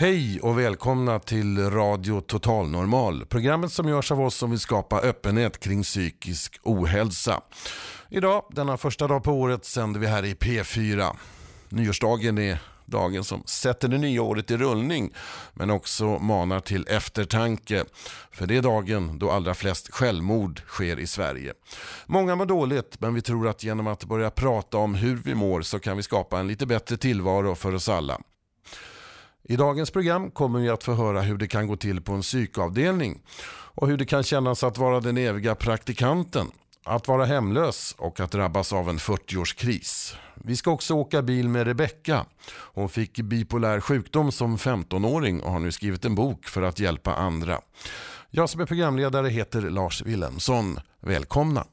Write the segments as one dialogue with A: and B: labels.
A: Hej och välkomna till Radio Total Normal. Programmet som görs av oss som vill skapa öppenhet kring psykisk ohälsa. Idag, denna första dag på året, sänder vi här i P4. Nyårsdagen är dagen som sätter det nya året i rullning men också manar till eftertanke. För det är dagen då allra flest självmord sker i Sverige. Många mår dåligt men vi tror att genom att börja prata om hur vi mår så kan vi skapa en lite bättre tillvaro för oss alla. I dagens program kommer vi att få höra hur det kan gå till på en psykavdelning och hur det kan kännas att vara den eviga praktikanten, att vara hemlös och att drabbas av en 40-årskris. Vi ska också åka bil med Rebecka. Hon fick bipolär sjukdom som 15-åring och har nu skrivit en bok för att hjälpa andra. Jag som är programledare heter Lars Wilhelmsson. Välkomna!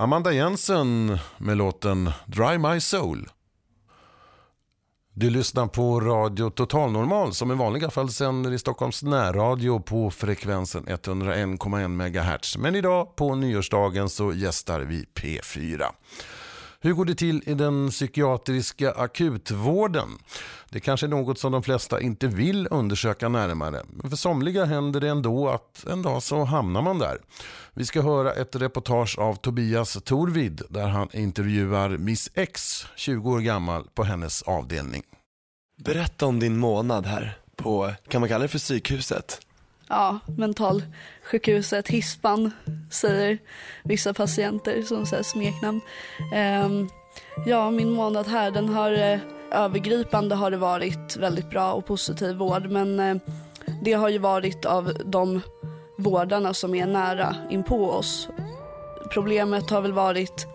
A: Amanda Jensen med låten Dry My Soul. Du lyssnar på Radio Total Normal som i vanliga fall sänder i Stockholms närradio på frekvensen 101,1 MHz. Men idag på nyårsdagen så gästar vi P4. Hur går det till i den psykiatriska akutvården? Det kanske är något som de flesta inte vill undersöka närmare. Men för somliga händer det ändå att en dag så hamnar man där. Vi ska höra ett reportage av Tobias Torvid där han intervjuar Miss X, 20 år gammal, på hennes avdelning.
B: Berätta om din månad här på, kan man kalla det för psykhuset?
C: Ja, mentalsjukhuset, Hispan säger vissa patienter som säger smeknamn. Ehm, ja, min månad här den har eh, övergripande har det varit väldigt bra och positiv vård men eh, det har ju varit av de vårdarna som är nära inpå oss. Problemet har väl varit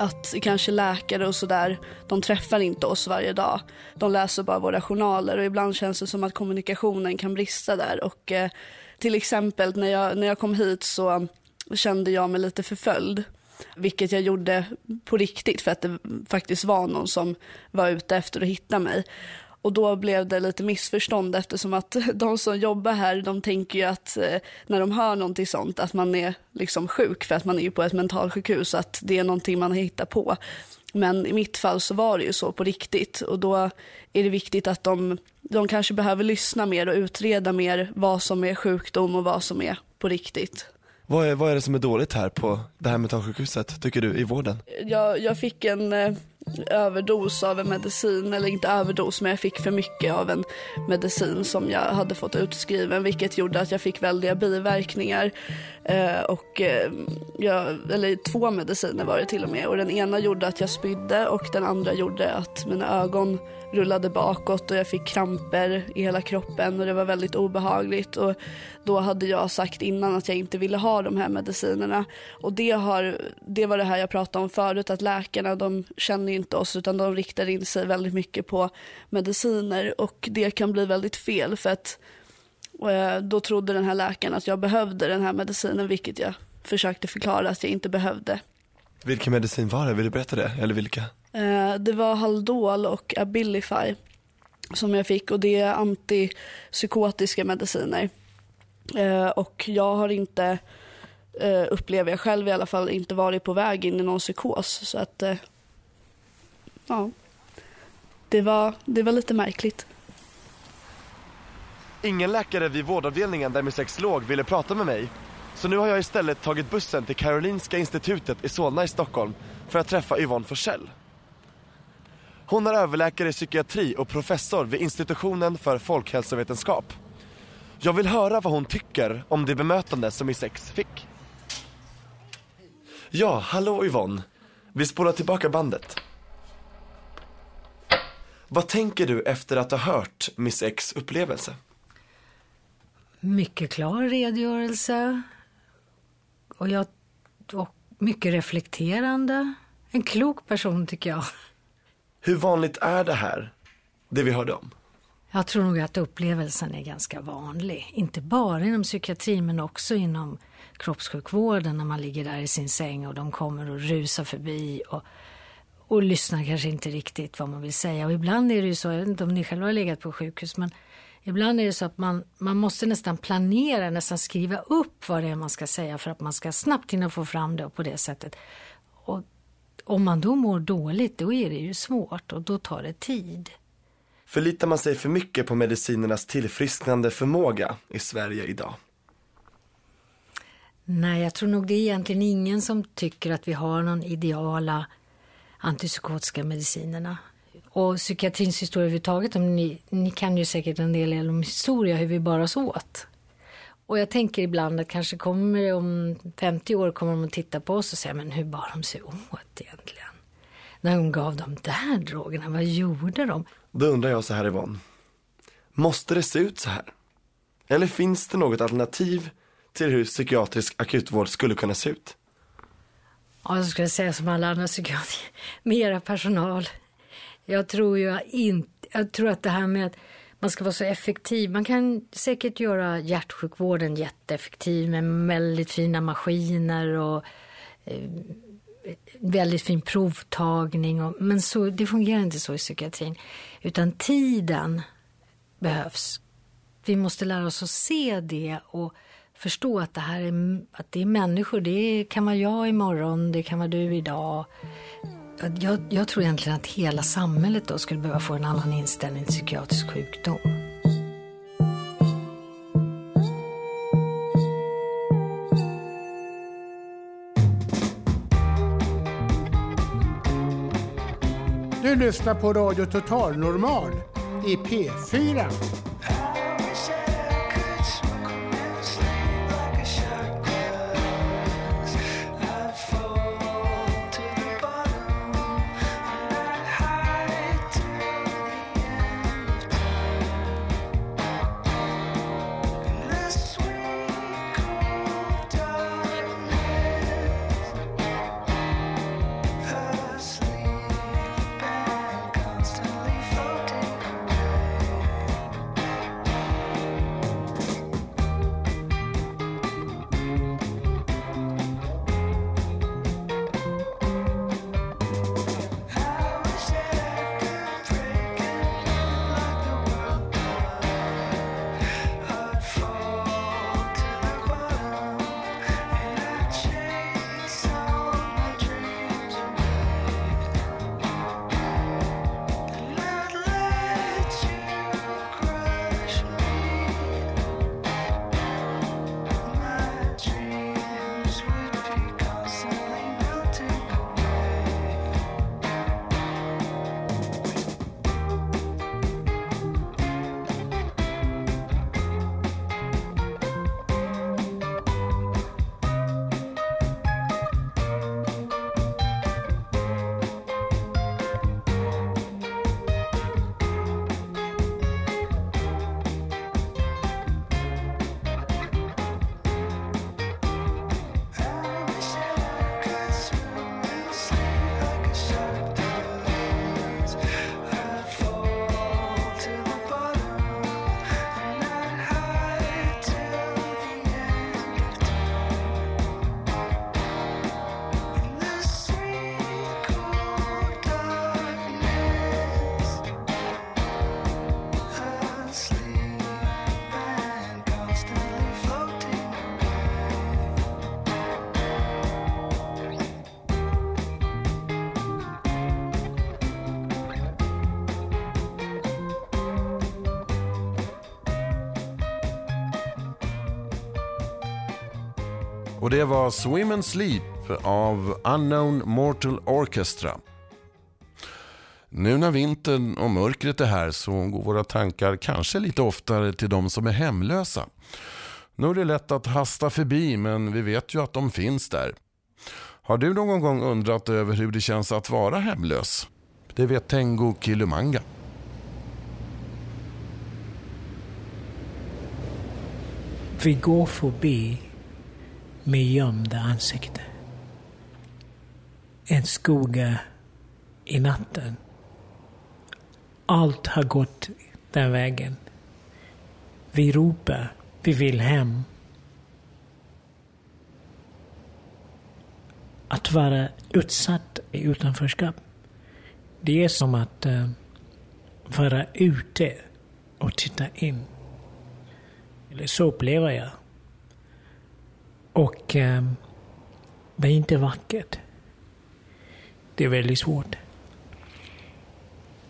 C: att kanske läkare och sådär, de träffar inte oss varje dag. De läser bara våra journaler och ibland känns det som att kommunikationen kan brista där. Och eh, till exempel när jag, när jag kom hit så kände jag mig lite förföljd. Vilket jag gjorde på riktigt för att det faktiskt var någon som var ute efter att hitta mig. Och då blev det lite missförstånd eftersom att de som jobbar här de tänker ju att eh, när de hör någonting sånt att man är liksom sjuk för att man är på ett mentalsjukhus att det är någonting man har hittat på. Men i mitt fall så var det ju så på riktigt och då är det viktigt att de, de kanske behöver lyssna mer och utreda mer vad som är sjukdom och vad som är på riktigt.
B: Vad är, vad är det som är dåligt här på det här mentalsjukhuset, tycker du, i vården?
C: Jag, jag fick en eh, överdos av en medicin, eller inte överdos men jag fick för mycket av en medicin som jag hade fått utskriven vilket gjorde att jag fick väldiga biverkningar. Eh, och, eh, jag, eller två mediciner var det till och med och den ena gjorde att jag spydde och den andra gjorde att mina ögon rullade bakåt och jag fick kramper i hela kroppen och det var väldigt obehagligt. Och då hade jag sagt innan att jag inte ville ha de här medicinerna. Och det, har, det var det här jag pratade om förut, att läkarna de känner inte oss utan de riktar in sig väldigt mycket på mediciner och det kan bli väldigt fel för att eh, då trodde den här läkaren att jag behövde den här medicinen vilket jag försökte förklara att jag inte behövde.
B: Vilken medicin var det? Vill du berätta det? Eller vilka?
C: Eh, Det var Haldol och Abilify som jag fick och det är antipsykotiska mediciner. Eh, Och jag har inte, upplever jag själv i alla fall, inte varit på väg in i någon psykos. Så att, ja, det var, det var lite märkligt.
B: Ingen läkare vid vårdavdelningen där min sex låg ville prata med mig. Så nu har jag istället tagit bussen till Karolinska institutet i Solna i Stockholm för att träffa Yvonne Forsell. Hon är överläkare i psykiatri och professor vid institutionen för folkhälsovetenskap. Jag vill höra vad hon tycker om det bemötande som min sex fick. Ja, hallå Yvonne. Vi spolar tillbaka bandet. Vad tänker du efter att ha hört Miss X upplevelse?
D: Mycket klar redogörelse. Och, jag, och mycket reflekterande. En klok person tycker jag.
B: Hur vanligt är det här, det vi hörde om?
D: Jag tror nog att upplevelsen är ganska vanlig. Inte bara inom psykiatrin men också inom kroppssjukvården när man ligger där i sin säng och de kommer och rusar förbi och, och lyssnar kanske inte riktigt vad man vill säga. Och ibland är det ju så, jag vet inte om ni själva har legat på sjukhus, men ibland är det så att man, man måste nästan planera, nästan skriva upp vad det är man ska säga för att man ska snabbt hinna få fram det och på det sättet. Och om man då mår dåligt, då är det ju svårt och då tar det tid.
B: Förlitar man sig för mycket på medicinernas tillfrisknande förmåga i Sverige idag?
D: Nej, jag tror nog det är egentligen ingen som tycker att vi har någon ideala antipsykotiska medicinerna. Och psykiatrins historia överhuvudtaget, om ni, ni kan ju säkert en del om historia, hur vi bar oss åt. Och jag tänker ibland att kanske kommer det om 50 år kommer de att titta på oss och säga, men hur bar de sig åt egentligen? När de gav de där drogerna, vad gjorde de?
B: Då undrar jag så här Yvonne. Måste det se ut så här? Eller finns det något alternativ till hur psykiatrisk akutvård skulle kunna se ut?
D: Ja, jag skulle säga som alla andra psykiatriker, mera personal. Jag tror ju inte, jag tror att det här med att man ska vara så effektiv, man kan säkert göra hjärtsjukvården jätteeffektiv med väldigt fina maskiner och eh, väldigt fin provtagning. Och, men så, det fungerar inte så i psykiatrin. Utan tiden behövs. Vi måste lära oss att se det och förstå att det här är, att det är människor. Det kan vara jag imorgon, det kan vara du idag. Jag, jag tror egentligen att hela samhället då skulle behöva få en annan inställning till psykiatrisk sjukdom.
E: Du lyssnar på Radio Total Normal,
F: i P4.
A: Och det var Swim and Sleep av Unknown Mortal Orchestra. Nu när vintern och mörkret är här så går våra tankar kanske lite oftare till de som är hemlösa. Nu är det lätt att hasta förbi men vi vet ju att de finns där. Har du någon gång undrat över hur det känns att vara hemlös? Det vet Tengo Kilumanga.
G: Vi går förbi med gömda ansikten. En skugga i natten. Allt har gått den vägen. Vi ropar, vi vill hem. Att vara utsatt i utanförskap, det är som att uh, vara ute och titta in. Eller så upplever jag. Och eh, det är inte vackert. Det är väldigt svårt.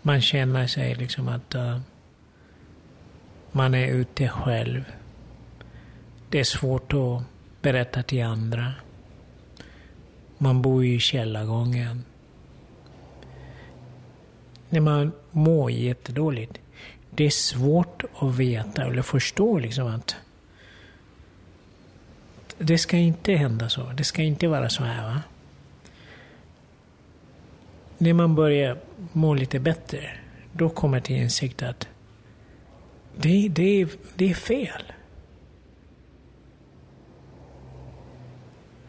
G: Man känner sig liksom att uh, man är ute själv. Det är svårt att berätta till andra. Man bor i källargången. När man mår jättedåligt, det är svårt att veta eller förstå liksom att det ska inte hända så. Det ska inte vara så här. Va? När man börjar må lite bättre, då kommer till insikt att det, det, det är fel.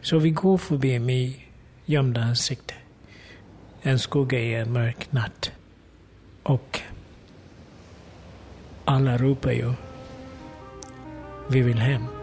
G: Så vi går förbi med gömda ansikten. En skugga i en mörk natt. Och alla ropar ju vi vill hem.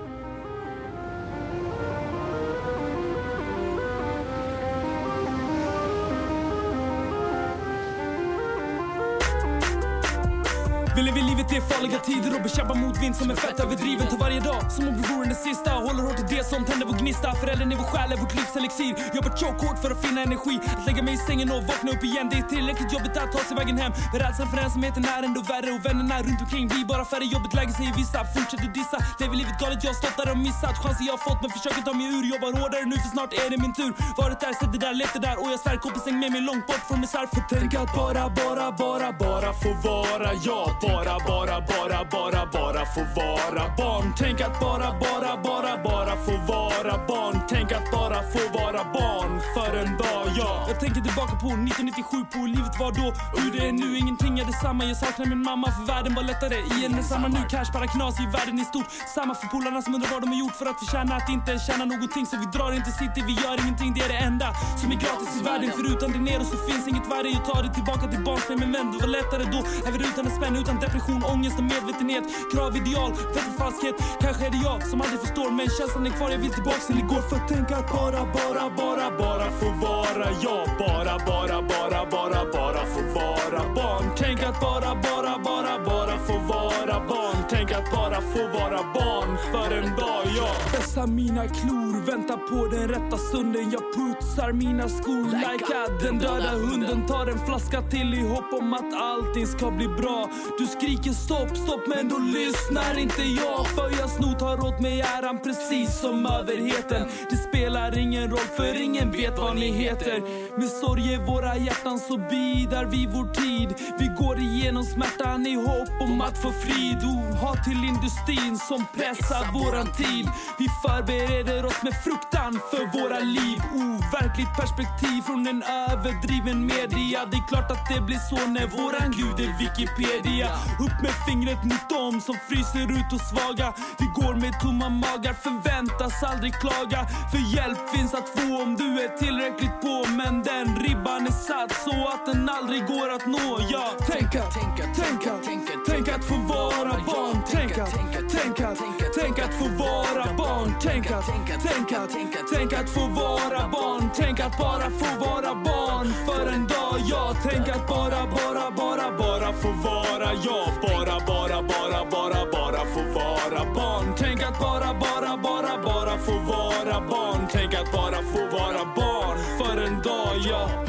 E: Farliga tider och bekämpar motvind som är fett överdriven. Tar varje dag som om vi vore den sista. Håller hårt i det som tänder vår gnista. Föräldern i vår själ är vårt livs elixir. Jobbar tjockhårt för att finna energi. Att lägga mig i sängen och vakna upp igen. Det är tillräckligt jobbigt att ta sig vägen hem. Men rädslan för ensamheten är ändå värre. Och vännerna runt omkring blir bara färre. Jobbet läge säger vissa. Fortsätter dissa. Lever livet galet, jag har stått där och missat. Chanser jag har fått men försöker ta mig ur. Jobbar hårdare nu för snart är det min tur. Varit där, sett det där, levt det där. Och jag svär kompisen med mig långt bort från misär. För tänk att bara, bara, bara, bara få vara jag. Bara, bara, bara, bara, bara få vara barn. Tänk att bara, bara, bara, bara få vara barn. Tänk att bara få vara barn för en dag, ja. Jag tänker tillbaka på 1997, på hur livet var då. Hur det är nu, ingenting är detsamma. Jag saknar min mamma för världen var lättare. I en samma nu, cash bara knas i världen i stort. Samma för polarna som undrar vad de har gjort för att förtjäna att inte tjäna någonting. Så vi drar inte city, vi gör ingenting. Det är det enda som är gratis i världen. Förutan det nere så finns inget värde. Jag tar det tillbaka till barnsben Men vän. Det var lättare då. Även utan en spänn, utan depression, ångest och medvetenhet. Krav, ideal, fett för falskhet. Kanske är det jag som aldrig förstår. Men känslan är kvar, jag vill tillbaks till igår. För tänk att bara, bara, bara, bara få vara jag. Bara, bara, bara, bara, bara få vara barn. Tänk att bara, bara, bara, bara få vara barn. Tänk att bara få vara barn för en dag, ja. Vässa mina klor, vänta på den rätta stunden. Jag putsar mina skor like att den döda hunden tar en flaska till i hopp om att allting ska bli bra. Du skriker stopp, stopp, men då lyssnar inte jag. För jag snor tar åt mig äran precis som överheten. Det spelar ingen roll för ingen vet vad ni heter. Med sorg i våra hjärtan så bidar vi vår tid. Vi går igenom smärtan i hopp om att få frid. Oh, hat till industrin som pressar våran tid. Vi förbereder oss med fruktan för våra liv. Overkligt perspektiv från en överdriven media. Det är klart att det blir så när våran gud är Wikipedia. Upp med fingret mot dem som fryser ut och svaga. Vi går med tomma magar, förväntas aldrig klaga. För hjälp finns att få om du är tillräckligt på. Men den ribban är satt så att den aldrig går att nå. Ja, tänk att, tänk att, tänk att få vara barn. Tänk att, tänk att, tänk att få vara barn. Tänk att, tänk att, tänk att få vara barn. Tänk att bara få vara barn för en dag. Ja, tänk att bara, bara, bara, bara få vara jag. Bara, bara, bara, bara, bara få vara barn. Tänk att bara, bara, bara, bara få vara barn. Tänk att bara få vara barn för en dag. Ja.
H: Ja,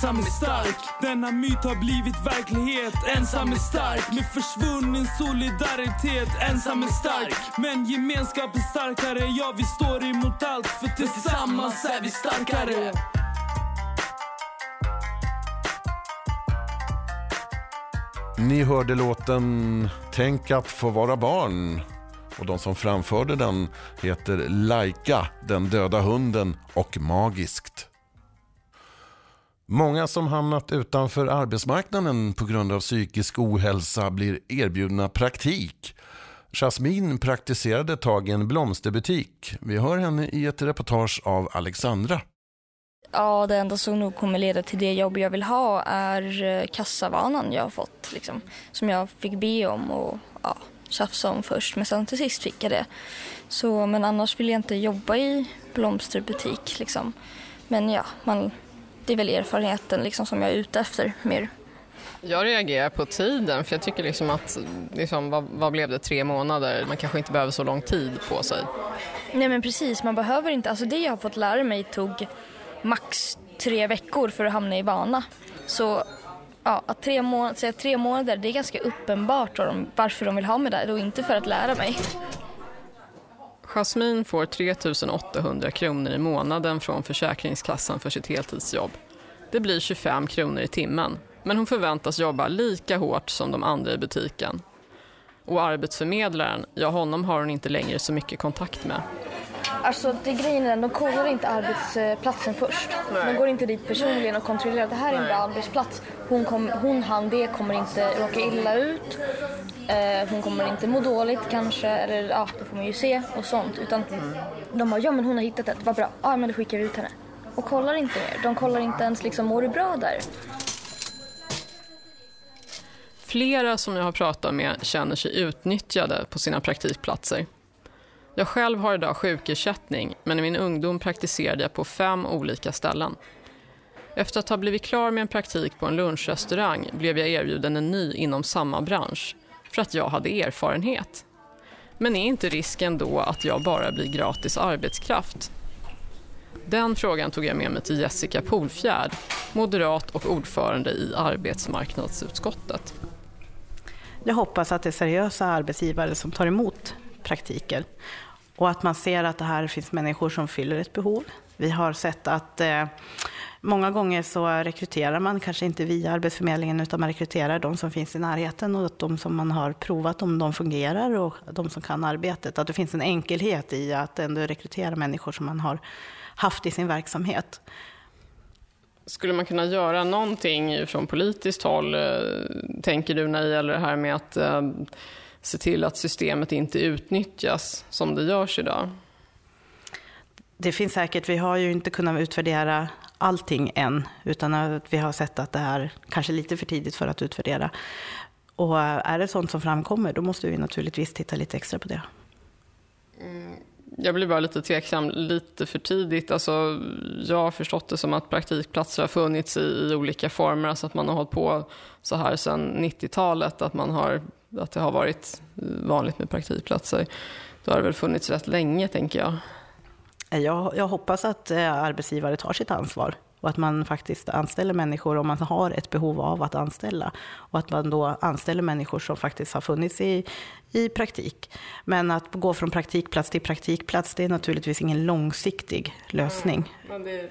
E: Ensam är stark, denna myt har blivit verklighet. Ensam är stark, med försvunnen solidaritet. Ensam är stark, men gemenskap är starkare. Ja, vi står emot allt, för tillsammans är vi starkare.
A: Ni hörde låten Tänk att få vara barn. Och de som framförde den heter Laika, den döda hunden och Magiskt. Många som hamnat utanför arbetsmarknaden på grund av psykisk ohälsa blir erbjudna praktik. Jasmine praktiserade ett tag i en blomsterbutik. Vi hör henne i ett reportage av Alexandra.
I: Ja, det enda som nog kommer leda till det jobb jag vill ha är eh, kassavanan jag har fått. Liksom, som jag fick be om och ja, tjafsa om först, men sen till sist fick jag det. Så, men annars vill jag inte jobba i blomsterbutik. Liksom. Men ja, man, det är väl erfarenheten liksom, som jag är ute efter mer.
J: Jag reagerar på tiden, för jag tycker liksom att, liksom, vad, vad blev det, tre månader? Man kanske inte behöver så lång tid på sig.
I: Nej men precis, man behöver inte, alltså det jag har fått lära mig tog max tre veckor för att hamna i vana. Så ja, att tre, må- säga tre månader, det är ganska uppenbart de, varför de vill ha mig där och inte för att lära mig.
J: Jasmine får 3 800 kronor i månaden från Försäkringskassan för sitt heltidsjobb. Det blir 25 kronor i timmen, men hon förväntas jobba lika hårt som de andra i butiken. Och arbetsförmedlaren, ja honom har hon inte längre så mycket kontakt med.
I: Alltså det grejen är, de kollar inte arbetsplatsen först. De går inte dit personligen och kontrollerar att det här är en bra arbetsplats. Hon, kom, hon han, det kommer inte råka illa ut. Eh, hon kommer inte må dåligt kanske, eller ja, det får man ju se och sånt. Utan de bara, ja men hon har hittat ett, vad bra. Ja men då skickar vi ut henne. Och kollar inte mer. De kollar inte ens liksom, mår du bra där?
J: Flera som jag har pratat med känner sig utnyttjade på sina praktikplatser. Jag själv har idag sjukersättning, men i min ungdom praktiserade jag på fem olika ställen. Efter att ha blivit klar med en praktik på en lunchrestaurang blev jag erbjuden en ny inom samma bransch, för att jag hade erfarenhet. Men är inte risken då att jag bara blir gratis arbetskraft? Den frågan tog jag med mig till Jessica Polfjärd, moderat och ordförande i arbetsmarknadsutskottet.
K: Jag hoppas att det är seriösa arbetsgivare som tar emot praktiker och att man ser att det här finns människor som fyller ett behov. Vi har sett att eh, många gånger så rekryterar man kanske inte via Arbetsförmedlingen utan man rekryterar de som finns i närheten och de som man har provat om de fungerar och de som kan arbetet. Att det finns en enkelhet i att ändå rekrytera människor som man har haft i sin verksamhet.
J: Skulle man kunna göra någonting från politiskt håll, eh, tänker du, när det gäller det här med att eh, se till att systemet inte utnyttjas som det görs idag?
K: Det finns säkert, vi har ju inte kunnat utvärdera allting än, utan att vi har sett att det är kanske lite för tidigt för att utvärdera. Och är det sånt som framkommer, då måste vi naturligtvis titta lite extra på det.
J: Jag blir bara lite tveksam, lite för tidigt. Alltså, jag har förstått det som att praktikplatser har funnits i, i olika former, alltså att man har hållit på så här sedan 90-talet, att, man har, att det har varit vanligt med praktikplatser. Då har det väl funnits rätt länge, tänker jag.
K: Jag, jag hoppas att eh, arbetsgivare tar sitt ansvar och att man faktiskt anställer människor om man har ett behov av att anställa. Och att man då anställer människor som faktiskt har funnits i, i praktik. Men att gå från praktikplats till praktikplats, det är naturligtvis ingen långsiktig lösning.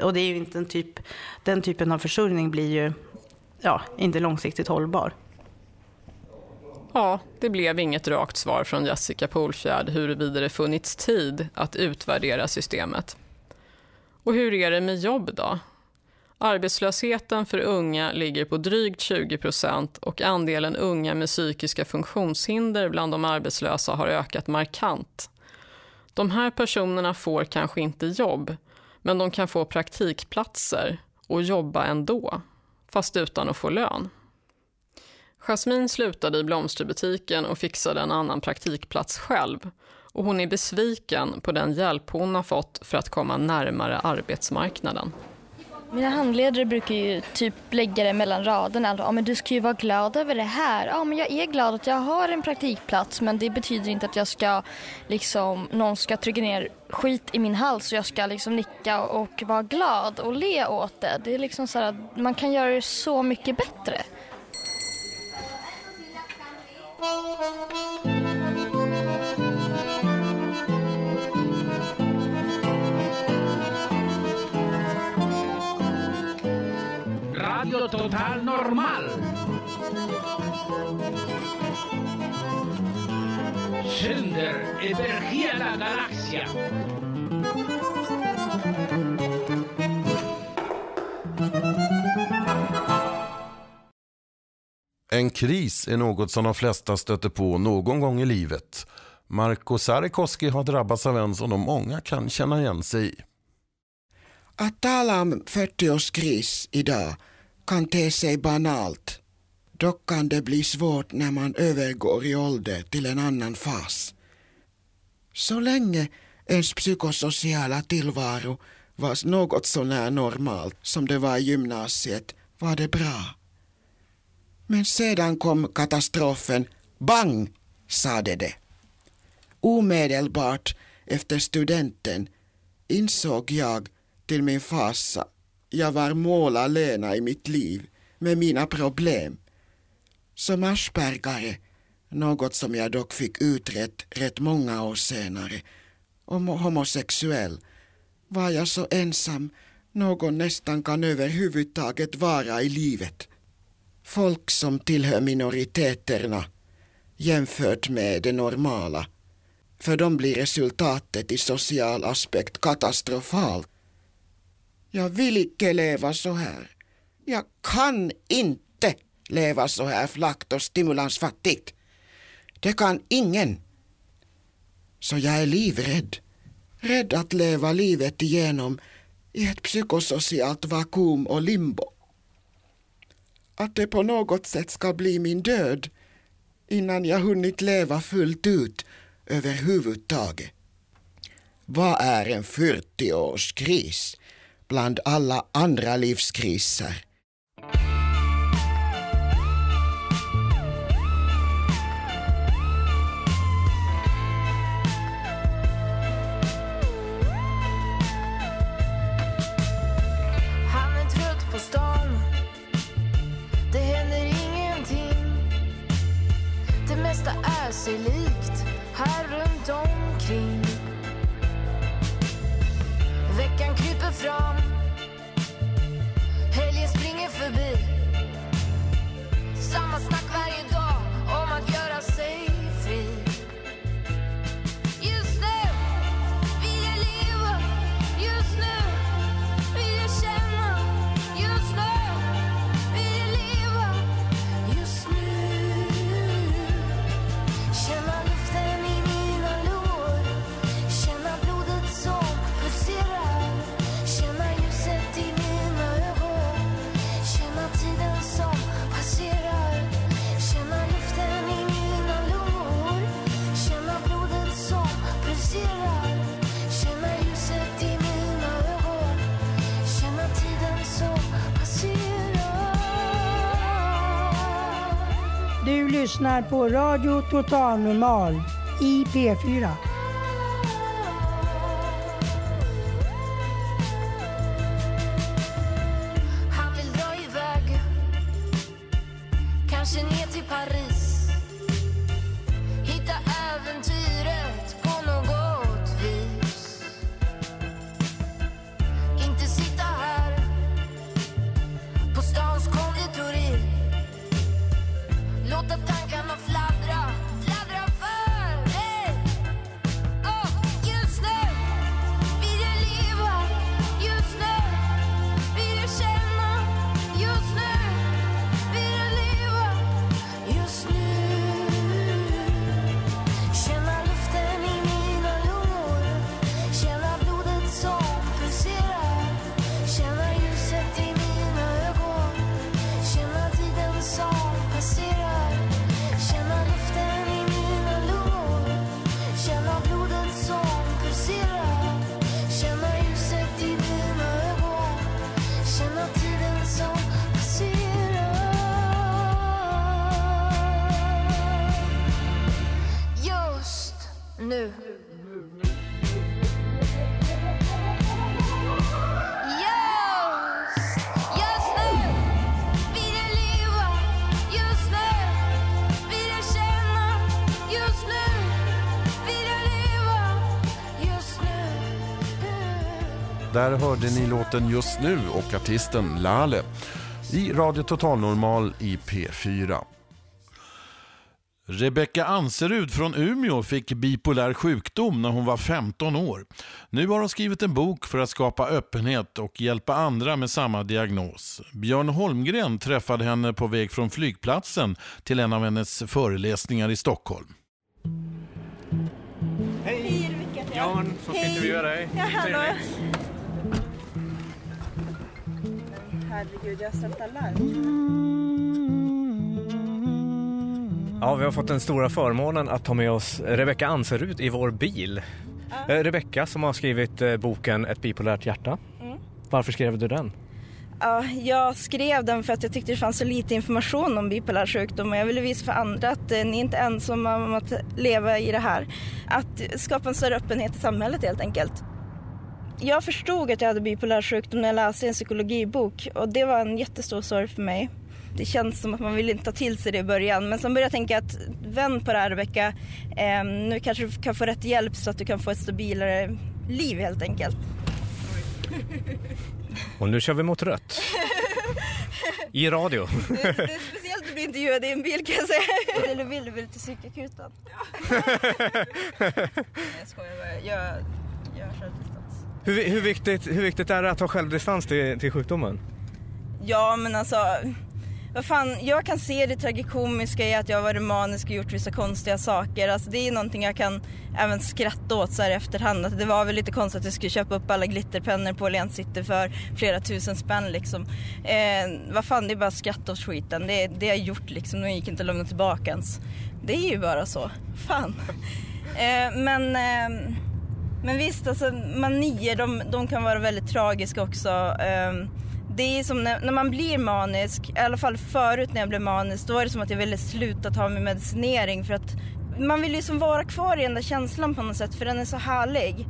K: Och det är inte en typ, den typen av försörjning blir ju ja, inte långsiktigt hållbar.
J: Ja, det blev inget rakt svar från Jessica Polfjärd huruvida det funnits tid att utvärdera systemet. Och hur är det med jobb då? Arbetslösheten för unga ligger på drygt 20 procent och andelen unga med psykiska funktionshinder bland de arbetslösa har ökat markant. De här personerna får kanske inte jobb, men de kan få praktikplatser och jobba ändå, fast utan att få lön. Jasmine slutade i blomsterbutiken och fixade en annan praktikplats själv. Och hon är besviken på den hjälp hon har fått för att komma närmare arbetsmarknaden.
I: Mina handledare brukar ju typ lägga det mellan raderna. Alltså, ja, men du ska ju vara glad över det här. Ja, men jag är glad att jag har en praktikplats men det betyder inte att jag ska liksom, någon ska trycka ner skit i min hals och jag ska liksom nicka och vara glad och le åt det. Det är liksom så här man kan göra det så mycket bättre.
L: Radio Total Normal. Sänder över hela galaxen.
A: En kris är något som de flesta stöter på någon gång i livet. Marko Sarikoski har drabbats av en som de många kan känna igen sig i.
M: Att tala om 40-årskris idag kan te sig banalt. Dock kan det bli svårt när man övergår i ålder till en annan fas. Så länge ens psykosociala tillvaro var något sånär normalt som det var i gymnasiet var det bra. Men sedan kom katastrofen. Bang, sade det. Omedelbart efter studenten insåg jag till min fasa jag var mål alena i mitt liv med mina problem. Som aspergare, något som jag dock fick utrett rätt många år senare, och homosexuell, var jag så ensam någon nästan kan överhuvudtaget vara i livet. Folk som tillhör minoriteterna jämfört med det normala. För dem blir resultatet i social aspekt katastrofalt. Jag vill icke leva så här. Jag kan inte leva så här flackt och stimulansfattigt. Det kan ingen. Så jag är livrädd. Rädd att leva livet igenom i ett psykosocialt vakuum och limbo att det på något sätt ska bli min död innan jag hunnit leva fullt ut överhuvudtaget. Vad är en 40-årskris bland alla andra livskriser?
N: Sig likt här runt omkring. Veckan kryper fram
O: lyssnar på Radio Total Normal i P4.
A: Där hörde ni låten Just nu och artisten Lale i Radio Total Normal i P4. Rebecka Anserud från Umeå fick bipolär sjukdom när hon var 15 år. Nu har hon skrivit en bok för att skapa öppenhet och hjälpa andra med samma diagnos. Björn Holmgren träffade henne på väg från flygplatsen till en av hennes föreläsningar i Stockholm.
P: Hej Rebecka. Jan som ska intervjua dig.
Q: Ja, hallå.
P: Trevligt.
Q: Herregud, jag har ställt alarm.
P: Ja, vi har fått den stora förmånen att ta med oss Rebecka Anserud i vår bil. Eh, Rebecka som har skrivit eh, boken Ett bipolärt hjärta.
Q: Mm.
P: Varför skrev du den?
Q: Ja, jag skrev den för att jag tyckte det fanns så lite information om bipolär sjukdom och jag ville visa för andra att eh, ni är inte ensamma om att leva i det här. Att skapa en större öppenhet i samhället helt enkelt. Jag förstod att jag hade bipolär sjukdom när jag läste en psykologibok och det var en jättestor sorg för mig. Det känns som att man vill inte ta till sig det i början men sen började jag tänka att vänd på det här Rebecka. Eh, nu kanske du kan få rätt hjälp så att du kan få ett stabilare liv helt enkelt.
P: Och nu kör vi mot rött. I radio.
Q: Det är speciellt att bli intervjuad i en bil kan jag säga. Eller vill du väl till psykakuten? Nej jag skojar bara. Jag, jag kör distans.
P: Hur, hur, viktigt, hur viktigt är det att ha självdistans till, till sjukdomen?
Q: Ja men alltså vad fan, jag kan se det tragikomiska i att jag har varit manisk och gjort vissa konstiga saker. Alltså det är någonting jag kan även skratta åt så här i efterhand. Att det var väl lite konstigt att jag skulle köpa upp alla glitterpennor på Åhléns City för flera tusen spänn liksom. Eh, vad fan, det är bara att skratta åt skiten. Det, det har jag gjort liksom, de gick inte att lämna tillbaka ens. Det är ju bara så. Fan. Eh, men, eh, men visst, alltså manier de, de kan vara väldigt tragiska också. Ehm, det är som när, när, man blir manisk, i alla fall förut när jag blev manisk, då var det som att jag ville sluta ta min medicinering för att man vill ju som vara kvar i den där känslan på något sätt för den är så härlig.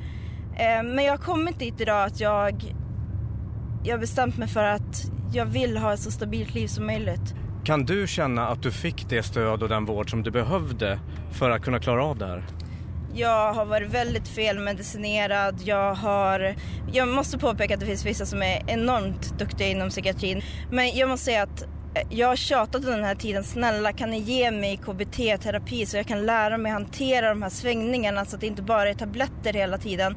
Q: Ehm, men jag har kommit dit idag att jag, jag har bestämt mig för att jag vill ha ett så stabilt liv som möjligt.
P: Kan du känna att du fick det stöd och den vård som du behövde för att kunna klara av det här?
Q: Jag har varit väldigt felmedicinerad. Jag har... Jag måste påpeka att det finns vissa som är enormt duktiga inom psykiatrin. Men jag måste säga att eh, jag har tjatat under den här tiden. Snälla kan ni ge mig KBT-terapi så jag kan lära mig hantera de här svängningarna så att det inte bara är tabletter hela tiden.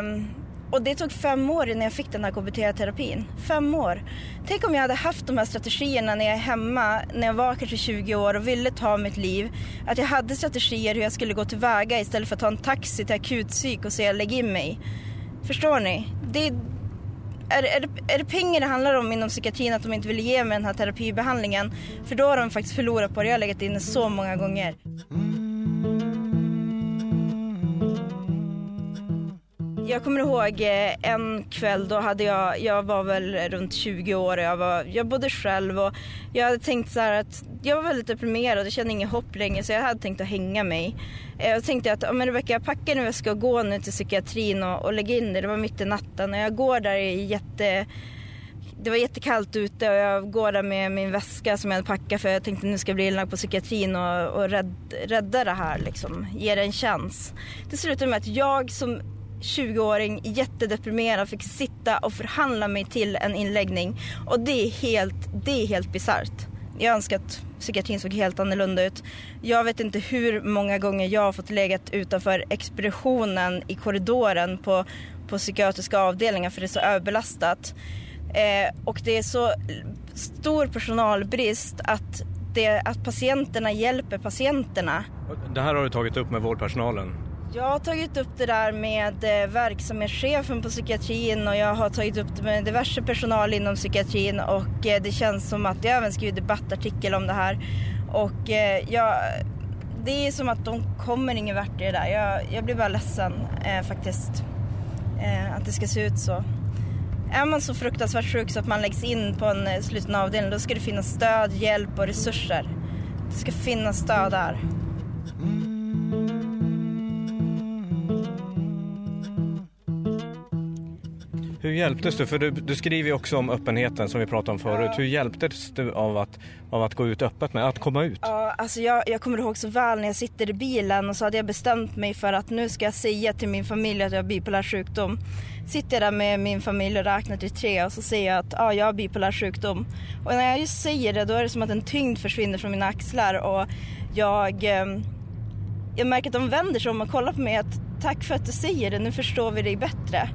Q: Um, och det tog fem år innan jag fick den här KBT-terapin. Fem år. Tänk om jag hade haft de här strategierna när jag är hemma, när jag var kanske 20 år och ville ta mitt liv. Att jag hade strategier hur jag skulle gå tillväga istället för att ta en taxi till akutpsyk och säga lägg in mig. Förstår ni? Det, är, är, det, är det pengar det handlar om inom psykiatrin att de inte vill ge mig den här terapibehandlingen? För då har de faktiskt förlorat på det. Jag har legat inne så många gånger. Jag kommer ihåg eh, en kväll då hade jag, jag var väl runt 20 år och jag, var, jag bodde själv och jag hade tänkt så här att jag var väldigt deprimerad och kände inget hopp längre så jag hade tänkt att hänga mig. Eh, jag tänkte att, men Rebecka packa packar nu, jag ska gå nu till psykiatrin och, och lägga in det. Det var mitt i natten och jag går där i jätte det var jättekallt ute och jag går där med min väska som jag hade packat för jag tänkte nu ska jag bli inlagd på psykiatrin och, och rädd, rädda det här liksom, ge det en chans. Det slutade med att jag som 20-åring, jättedeprimerad, fick sitta och förhandla mig till en inläggning. Och det är helt, det är helt bisarrt. Jag önskar att psykiatrin såg helt annorlunda ut. Jag vet inte hur många gånger jag har fått legat utanför expeditionen i korridoren på, på psykiatriska avdelningar för det är så överbelastat. Eh, och det är så stor personalbrist att, det, att patienterna hjälper patienterna.
P: Det här har du tagit upp med vårdpersonalen?
Q: Jag har tagit upp det där med eh, verksamhetschefen på psykiatrin och jag har tagit upp det med diverse personal inom psykiatrin och eh, det känns som att jag även skrivit debattartikel om det här. Och eh, jag, det är som att de kommer ingen vart i det där. Jag, jag blir bara ledsen eh, faktiskt eh, att det ska se ut så. Är man så fruktansvärt sjuk så att man läggs in på en sluten avdelning då ska det finnas stöd, hjälp och resurser. Det ska finnas stöd där. Mm.
P: Hur hjälptes du? För du, du skriver ju också om öppenheten som vi pratade om förut. Hur hjälptes du av att, av att gå ut öppet med, att komma ut?
Q: Ja, alltså jag, jag kommer ihåg så väl när jag sitter i bilen och så hade jag bestämt mig för att nu ska jag säga till min familj att jag har bipolär sjukdom. Sitter jag där med min familj och räknar till tre och så säger jag att ja, jag har bipolär sjukdom. Och när jag just säger det då är det som att en tyngd försvinner från mina axlar och jag, eh, jag märker att de vänder sig om och kollar på mig att tack för att du säger det, nu förstår vi dig bättre.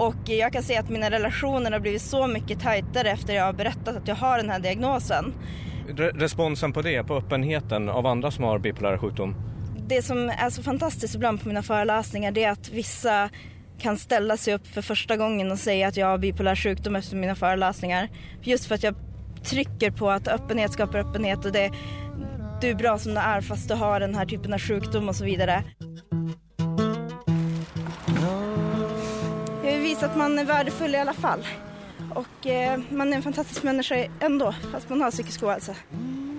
Q: Och jag kan se att mina relationer har blivit så mycket tajtare efter jag har berättat att jag har den här diagnosen.
P: Re responsen på det, på öppenheten av andra som har bipolär sjukdom?
Q: Det som är så fantastiskt ibland på mina föreläsningar det är att vissa kan ställa sig upp för första gången och säga att jag har bipolär sjukdom efter mina föreläsningar. Just för att jag trycker på att öppenhet skapar öppenhet och det, du är bra som du är fast du har den här typen av sjukdom och så vidare. Visa att man är värdefull i alla fall. Och eh, man är en fantastisk människa ändå, fast man har psykisk ohälsa.
A: Mm.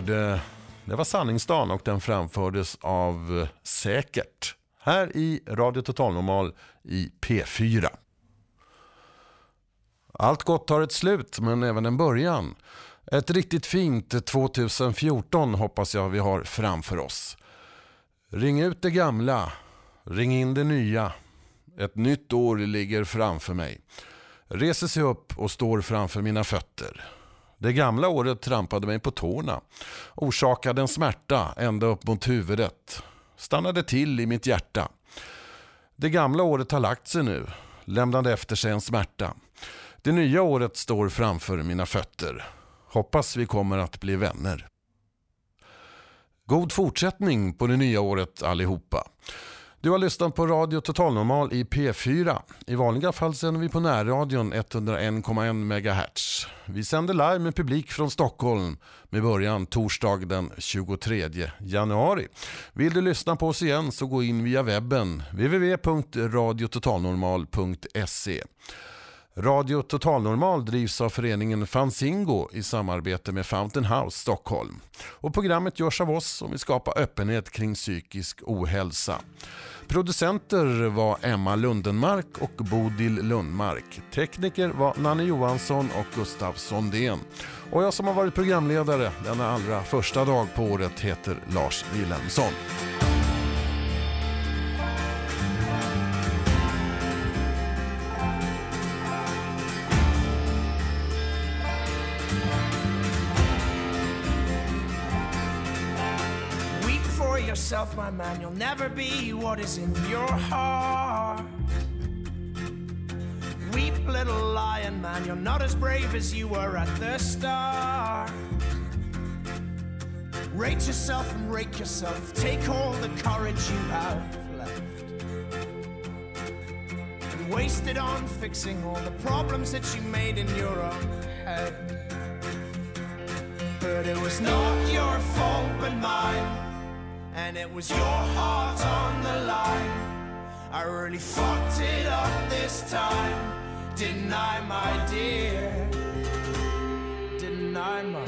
A: Hörde, det var Sanningsdagen och den framfördes av eh, Säkert. Här i Radio Total Normal i P4. Allt gott har ett slut, men även en början. Ett riktigt fint 2014 hoppas jag vi har framför oss. Ring ut det gamla, ring in det nya. Ett nytt år ligger framför mig. Reser sig upp och står framför mina fötter. Det gamla året trampade mig på tårna, orsakade en smärta ända upp mot huvudet, stannade till i mitt hjärta. Det gamla året har lagt sig nu, lämnade efter sig en smärta. Det nya året står framför mina fötter. Hoppas vi kommer att bli vänner. God fortsättning på det nya året allihopa. Du har lyssnat på Radio Total Normal i P4. I vanliga fall sänder vi på närradion 101,1 MHz. Vi sänder live med publik från Stockholm med början torsdag den 23 januari. Vill du lyssna på oss igen så gå in via webben www.radiototalnormal.se. Radio Total Normal drivs av föreningen Fanzingo i samarbete med Fountain House Stockholm. Och programmet görs av oss som vill skapa öppenhet kring psykisk ohälsa. Producenter var Emma Lundenmark och Bodil Lundmark. Tekniker var Nanne Johansson och Gustav Sondén. Och jag som har varit programledare denna allra första dag på året heter Lars Wilhelmsson.
R: What is in your heart. Weep, little lion man. You're not as brave as you were at the start. Rate yourself and rake yourself. Take all the courage you have left. And waste it on fixing all the problems that you made in your own head. But it was not your fault but mine and it was your heart on the line. I really fucked it up this time, didn't I, my dear? Didn't I, my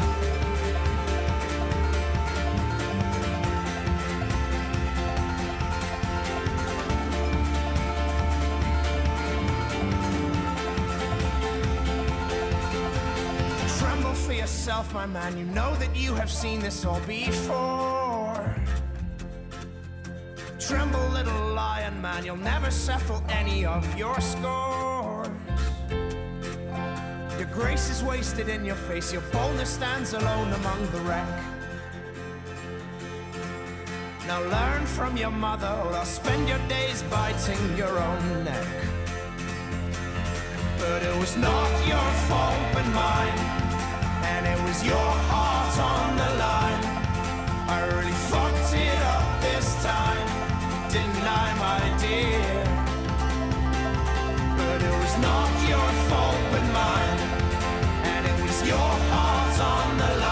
R: Tremble for yourself, my man. You know that you have seen this all before tremble, little lion man. You'll never settle any of your scores. Your grace is wasted in your face. Your boldness stands alone among the wreck. Now learn from your mother, or I'll spend your days biting your own neck. But it was not your fault, but mine, and it was your heart on the line. I really fucked it up this time deny, my dear. But it was not your fault but mine, and it was your heart on the line.